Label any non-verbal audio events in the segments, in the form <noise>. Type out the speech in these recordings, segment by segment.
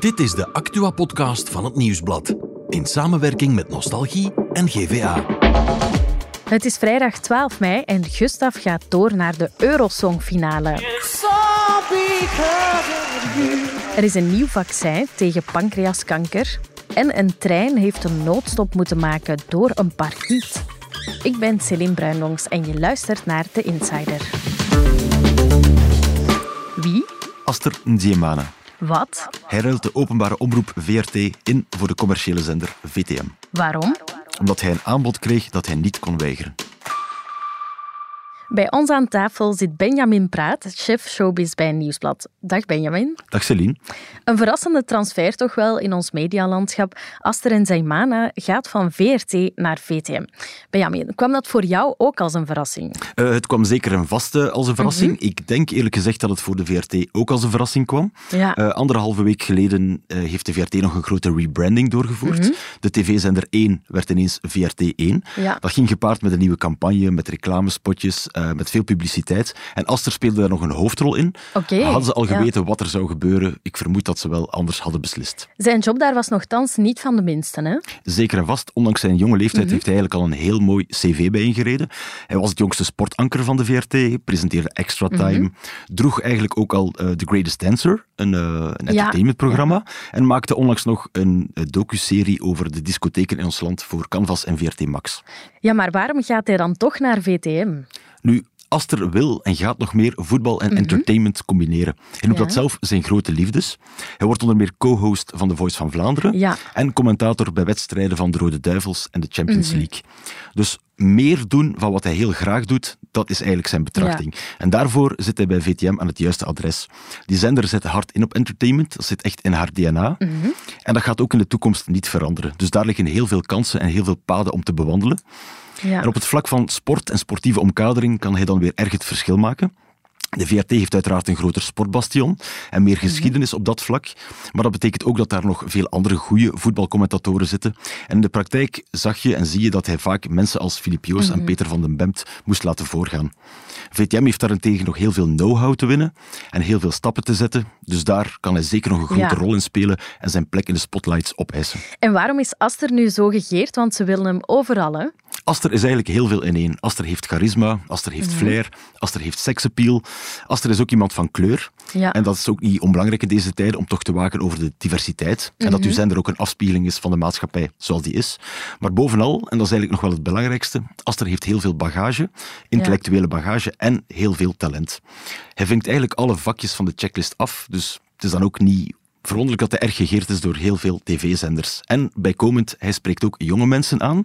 Dit is de Actua-podcast van het Nieuwsblad. In samenwerking met Nostalgie en GVA. Het is vrijdag 12 mei en Gustav gaat door naar de Eurosong-finale. Er is een nieuw vaccin tegen pancreaskanker. En een trein heeft een noodstop moeten maken door een parkiet. Ik ben Celine Bruinlongs en je luistert naar The Insider. Wie? Aster Nziemana. Wat? Hij ruilt de openbare omroep VRT in voor de commerciële zender VTM. Waarom? Omdat hij een aanbod kreeg dat hij niet kon weigeren. Bij ons aan tafel zit Benjamin Praat, chef showbiz bij Nieuwsblad. Dag Benjamin. Dag Celine. Een verrassende transfer toch wel in ons medialandschap. Aster en Zaimana gaat van VRT naar VTM. Benjamin, kwam dat voor jou ook als een verrassing? Uh, het kwam zeker een vaste als een verrassing. Mm -hmm. Ik denk eerlijk gezegd dat het voor de VRT ook als een verrassing kwam. Ja. Uh, anderhalve week geleden uh, heeft de VRT nog een grote rebranding doorgevoerd. Mm -hmm. De tv-zender 1 werd ineens VRT 1. Ja. Dat ging gepaard met een nieuwe campagne, met reclamespotjes, met veel publiciteit. En Aster speelde daar nog een hoofdrol in. Okay. Hadden ze al geweten ja. wat er zou gebeuren? Ik vermoed dat ze wel anders hadden beslist. Zijn job daar was nogthans niet van de minste, hè? Zeker en vast. Ondanks zijn jonge leeftijd Mhm. mm -hmm. heeft hij eigenlijk al een heel mooi cv bijeengereden. Hij was het jongste sportanker van de VRT, presenteerde Extra Time, Mhm. droeg eigenlijk ook al uh, The Greatest Dancer, een, uh, een entertainmentprogramma, ja. en maakte onlangs nog een docuserie over de discotheken in ons land voor Canvas en VRT Max. Ja, maar waarom gaat hij dan toch naar VTM? Nu, Aster wil en gaat nog meer voetbal en mm -hmm. entertainment combineren. Hij noemt ja. dat zelf zijn grote liefdes. Hij wordt onder meer co-host van The Voice van Vlaanderen ja. en commentator bij wedstrijden van de Rode Duivels en de Champions Mhm. mm -hmm. League. Dus meer doen van wat hij heel graag doet, dat is eigenlijk zijn betrachting. Ja. En daarvoor zit hij bij VTM aan het juiste adres. Die zender zet hard in op entertainment, dat zit echt in haar DNA. Mm -hmm. En dat gaat ook in de toekomst niet veranderen. Dus daar liggen heel veel kansen en heel veel paden om te bewandelen. Ja. En op het vlak van sport en sportieve omkadering kan hij dan weer erg het verschil maken. De VRT heeft uiteraard een groter sportbastion en meer geschiedenis op dat vlak. Maar dat betekent ook dat daar nog veel andere goede voetbalcommentatoren zitten. En in de praktijk zag je en zie je dat hij vaak mensen als Filip Joos Mhm. en Peter van den Bemt moest laten voorgaan. VTM heeft daarentegen nog heel veel know-how te winnen en heel veel stappen te zetten. Dus daar kan hij zeker nog een grote Ja. rol in spelen en zijn plek in de spotlights opeisen. En waarom is Aster nu zo gegeerd? Want ze willen hem overal, hè? Aster is eigenlijk heel veel in één. Aster heeft charisma, Aster heeft Mhm. flair, Aster heeft seksappeal. Aster is ook iemand van kleur. Ja. En dat is ook niet onbelangrijk in deze tijden om toch te waken over de diversiteit. En dat uw Mhm. zender ook een afspiegeling is van de maatschappij zoals die is. Maar bovenal, en dat is eigenlijk nog wel het belangrijkste, Aster heeft heel veel bagage, intellectuele bagage en heel veel talent. Hij vinkt eigenlijk alle vakjes van de checklist af, dus het is dan ook niet verwonderlijk dat hij erg gegeerd is door heel veel tv-zenders. En bijkomend, hij spreekt ook jonge mensen aan.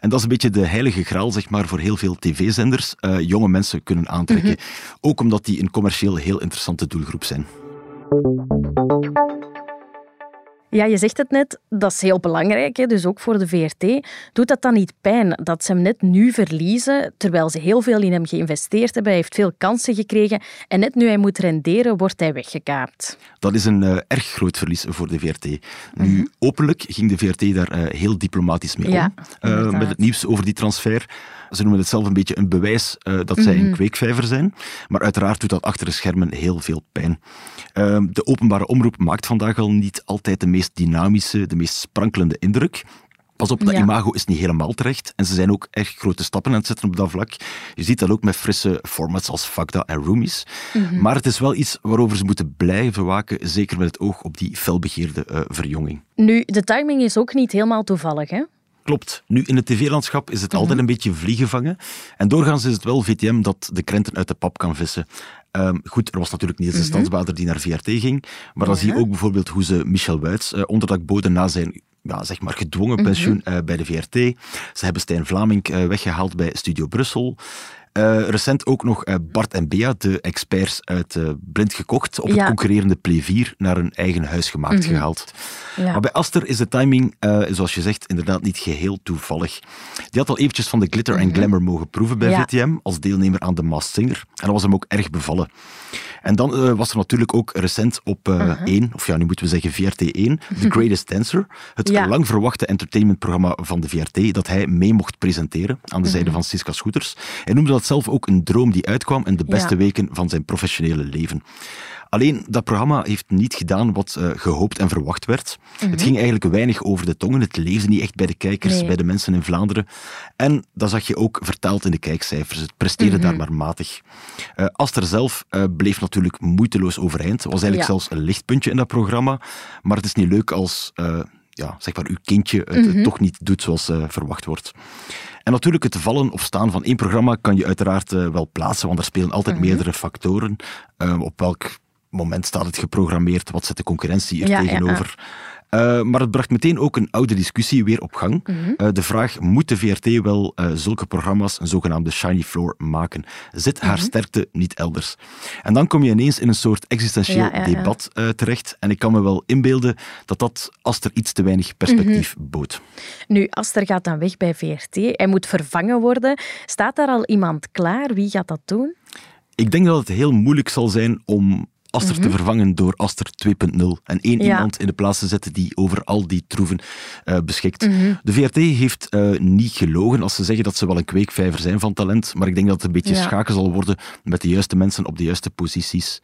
En dat is een beetje de heilige graal, zeg maar, voor heel veel tv-zenders. Uh, jonge mensen kunnen aantrekken. Mhm. Ook omdat die een commercieel heel interessante doelgroep zijn. Ja, je zegt het net, dat is heel belangrijk, hè, dus ook voor de VRT. Doet dat dan niet pijn dat ze hem net nu verliezen, terwijl ze heel veel in hem geïnvesteerd hebben? Hij heeft veel kansen gekregen en net nu hij moet renderen, wordt hij weggekaapt. Dat is een uh, erg groot verlies voor de VRT. Nu, mm -hmm. openlijk ging de VRT daar uh, heel diplomatisch mee ja, om, uh, met het nieuws over die transfer. Ze noemen het zelf een beetje een bewijs uh, dat zij mm -hmm. een kweekvijver zijn. Maar uiteraard doet dat achter de schermen heel veel pijn. Uh, de openbare omroep maakt vandaag al niet altijd de meest dynamische, de meest sprankelende indruk. Pas op, dat Ja. imago is niet helemaal terecht. En ze zijn ook echt grote stappen aan het zetten op dat vlak. Je ziet dat ook met frisse formats als Fakda en Roomies. Mhm. Maar het is wel iets waarover ze moeten blijven waken, zeker met het oog op die felbegeerde uh, verjonging. Nu, de timing is ook niet helemaal toevallig, hè? Klopt. Nu, in het tv-landschap is het Mhm. altijd een beetje vliegen vangen. En doorgaans is het wel VTM dat de krenten uit de pap kan vissen. Um, goed, er was natuurlijk Niels de Mhm. Stadsbader die naar VRT ging. Maar dan zie je ook bijvoorbeeld hoe ze Michel Wuits uh, onderdak boden na zijn ja, zeg maar gedwongen pensioen Mhm. uh, bij de VRT. Ze hebben Stijn Vlaming uh, weggehaald bij Studio Brussel. Uh, recent ook nog uh, Bart en Bea, de experts uit uh, Blind gekocht, op het concurrerende 4 naar hun eigen huis gemaakt Mhm. gehaald. Ja. Maar bij Aster is de timing, uh, zoals je zegt, inderdaad niet geheel toevallig. Die had al eventjes van de glitter en glamour mogen proeven bij Mhm. Ja. VTM als deelnemer aan The Masked Singer. En dat was hem ook erg bevallen. En dan uh, was er natuurlijk ook recent op uh, uh-huh. 1, of ja, nu moeten we zeggen VRT 1, The <laughs> Greatest Dancer. Het ja. lang verwachte entertainmentprogramma van de VRT, dat hij mee mocht presenteren aan de zijde uh-huh. van Siska Scooters. Hij noemde dat zelf ook een droom die uitkwam in de beste ja. weken van zijn professionele leven. Alleen, dat programma heeft niet gedaan wat uh, gehoopt en verwacht werd. Het Mhm. ging eigenlijk weinig over de tongen. Het leefde niet echt bij de kijkers, Nee. bij de mensen in Vlaanderen. En dat zag je ook vertaald in de kijkcijfers. Het presteerde Mhm. daar maar matig. Eh Aster zelf eh, bleef natuurlijk moeiteloos overeind. Was eigenlijk Ja. zelfs een lichtpuntje in dat programma. Maar het is niet leuk als... eh, ja, zeg maar, uw kindje het, het Mhm. toch niet doet zoals eh, verwacht wordt. En natuurlijk, het vallen of staan van één programma kan je uiteraard eh, wel plaatsen, want er spelen altijd meerdere factoren. Eh, op welk moment staat het geprogrammeerd? Wat zet de concurrentie er Ja, ja, tegenover? Eh, maar het bracht meteen ook een oude discussie weer op gang. Mhm. Eh, de vraag, moet de VRT wel eh, zulke programma's, een zogenaamde shiny floor, maken? Zit haar Mhm. sterkte niet elders? En dan kom je ineens in een soort existentieel Ja, ja, ja. debat terecht. En ik kan me wel inbeelden dat dat als er iets te weinig perspectief Mhm. bood. Nu, Aster gaat dan weg bij VRT. Hij moet vervangen worden. Staat daar al iemand klaar? Wie gaat dat doen? Ik denk dat het heel moeilijk zal zijn om Aster te vervangen door Aster 2.0 en één Mhm. Ja. iemand in de plaats te zetten die over al die troeven eh, beschikt. Mhm. De VRT heeft eh, niet gelogen als ze zeggen dat ze wel een kweekvijver zijn van talent, maar ik denk dat het een beetje Ja. schaken zal worden met de juiste mensen op de juiste posities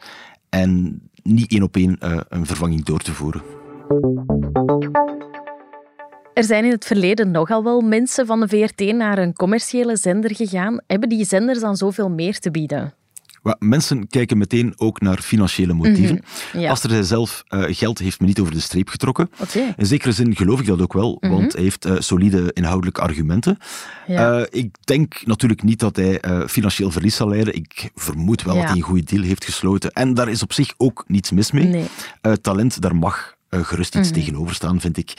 en niet één op één eh, een vervanging door te voeren. Er zijn in het verleden nogal wel mensen van de VRT naar een commerciële zender gegaan. Hebben die zenders dan zoveel meer te bieden? Mensen kijken meteen ook naar financiële motieven. Mhm. Ja. Aster zei zelf, eh, geld heeft me niet over de streep getrokken. Oké. In zekere zin geloof ik dat ook wel, want hij heeft eh, solide inhoudelijke argumenten. Mhm. Ja. Eh, ik denk natuurlijk niet dat hij financieel verlies zal leiden. Ik vermoed wel Ja. dat hij een goede deal heeft gesloten. En daar is op zich ook niets mis mee. Nee. Talent, daar mag gerust iets tegenover staan, vind ik.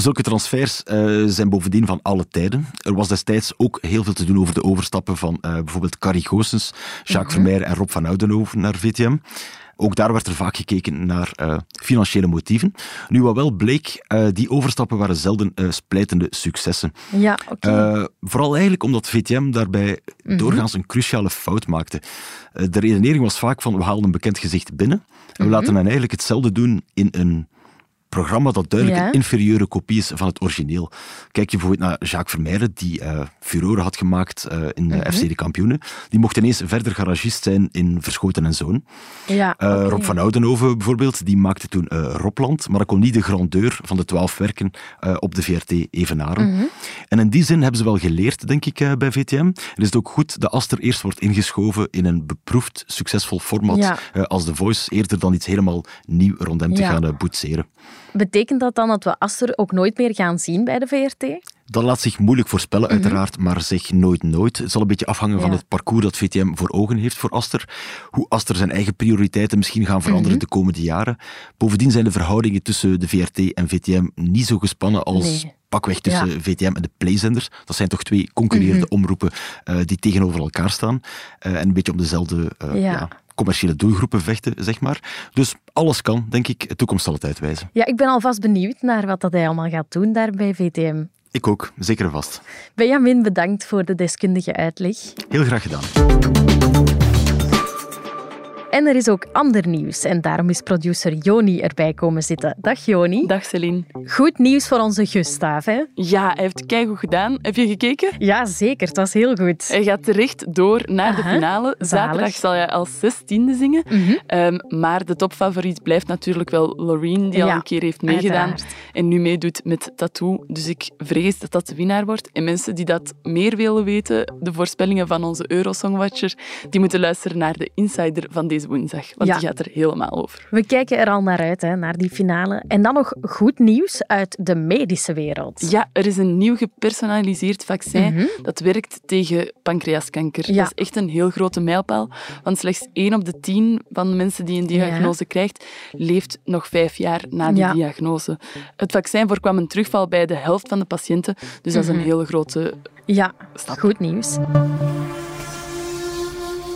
Zulke transfers eh, zijn bovendien van alle tijden. Er was destijds ook heel veel te doen over de overstappen van eh, bijvoorbeeld Carrie Goossens, Jacques Vermeer en Rob van Oudenhoven naar VTM. Ook daar werd er vaak gekeken naar eh, financiële motieven. Nu, wat wel bleek, eh, die overstappen waren zelden splijtende successen. Ja, oké. Eh, vooral eigenlijk omdat VTM daarbij doorgaans een cruciale fout maakte. De redenering was vaak van, we halen een bekend gezicht binnen en we laten hen eigenlijk hetzelfde doen in een programma dat duidelijk Ja. een inferieure kopie is van het origineel. Kijk je bijvoorbeeld naar Jacques Vermeijden, die eh Furore had gemaakt eh, in de FC De Kampioenen. Die mocht ineens verder garagist zijn in Verschoten en Zoon. ja, Eh. Rob van Oudenhoven bijvoorbeeld, die maakte toen eh Robland, maar dat kon niet de grandeur van de twaalf werken eh, op de VRT evenaren. Mhm. En in die zin hebben ze wel geleerd, denk ik, eh, bij VTM. En is het ook goed dat Aster eerst wordt ingeschoven in een beproefd, succesvol format Ja. eh, als The Voice, eerder dan iets helemaal nieuw rond hem te gaan eh, boetseren. Betekent dat dan dat we Aster ook nooit meer gaan zien bij de VRT? Dat laat zich moeilijk voorspellen, uiteraard, maar zeg nooit nooit. Het zal een beetje afhangen van Mhm. Het parcours dat VTM voor ogen heeft voor Aster. Hoe Aster zijn eigen prioriteiten misschien gaan veranderen Mhm. de komende jaren. Bovendien zijn de verhoudingen tussen de VRT en VTM niet zo gespannen als Nee. pakweg tussen Ja. Mhm. VTM en de playzenders. Dat zijn toch twee concurrerende omroepen eh, die tegenover elkaar staan eh, en een beetje om dezelfde eh, Ja. Commerciële doelgroepen vechten, zeg maar. Dus alles kan, denk ik. De toekomst zal het uitwijzen. Ja, ik ben alvast benieuwd naar wat dat hij allemaal gaat doen daar bij VTM. Ik ook, zeker en vast. Benjamin, bedankt voor de deskundige uitleg. Heel graag gedaan. En er is ook ander nieuws en daarom is producer Joni erbij komen zitten. Dag Joni. Dag Celine. Goed nieuws voor onze Gustav, hè? Ja, hij heeft keigoed gedaan. Heb je gekeken? Ja, zeker. Het was heel goed. Hij gaat terecht door naar de finale. Zaterdag zalig. zal hij als zestiende zingen. Ehm, maar de topfavoriet blijft natuurlijk wel Loreen, die al een keer heeft meegedaan uiteraard. en nu meedoet met Tattoo. Dus ik vrees dat dat de winnaar wordt. En mensen die dat meer willen weten, de voorspellingen van onze Eurosongwatcher, die moeten luisteren naar de Insider van deze woensdag. Want Ja. die gaat er helemaal over. We kijken er al naar uit, hè, naar die finale. En dan nog goed nieuws uit de medische wereld. Ja, er is een nieuw gepersonaliseerd vaccin dat werkt tegen pancreaskanker. Mhm. Ja. Dat is echt een heel grote mijlpaal, want slechts 1 op de 10 van de mensen die een diagnose krijgt, leeft nog vijf jaar na die diagnose. Het vaccin voorkwam een terugval bij de helft van de patiënten, dus dat is Mhm. een hele grote... Ja, Stap. goed nieuws.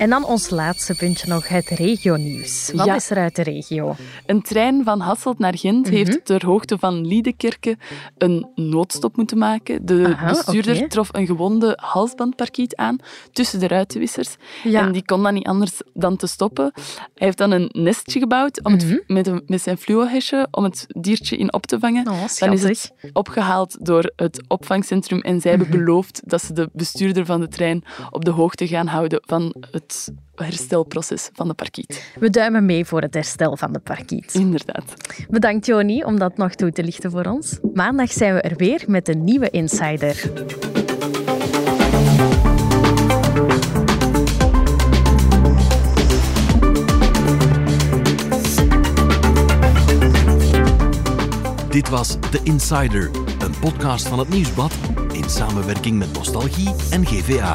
En dan ons laatste puntje nog, het regionieuws. Wat Ja. is er uit de regio? Een trein van Hasselt naar Gent Mhm. heeft ter hoogte van Liedekerke een noodstop moeten maken. De Aha, bestuurder trof een gewonde halsbandparkiet aan tussen de ruitenwissers. Ja. En die kon dan niet anders dan te stoppen. Hij heeft dan een nestje gebouwd om Mhm. het, met, een, met zijn fluohesje om het diertje in op te vangen. Oh, dan is het opgehaald door het opvangcentrum en zij hebben Mhm. beloofd dat ze de bestuurder van de trein op de hoogte gaan houden van het herstelproces van de parkiet. We duimen mee voor het herstel van de parkiet. Inderdaad. Bedankt Joni om dat nog toe te lichten voor ons. Maandag zijn we er weer met een nieuwe Insider. Dit was The Insider, een podcast van het Nieuwsblad in samenwerking met Nostalgie en GVA.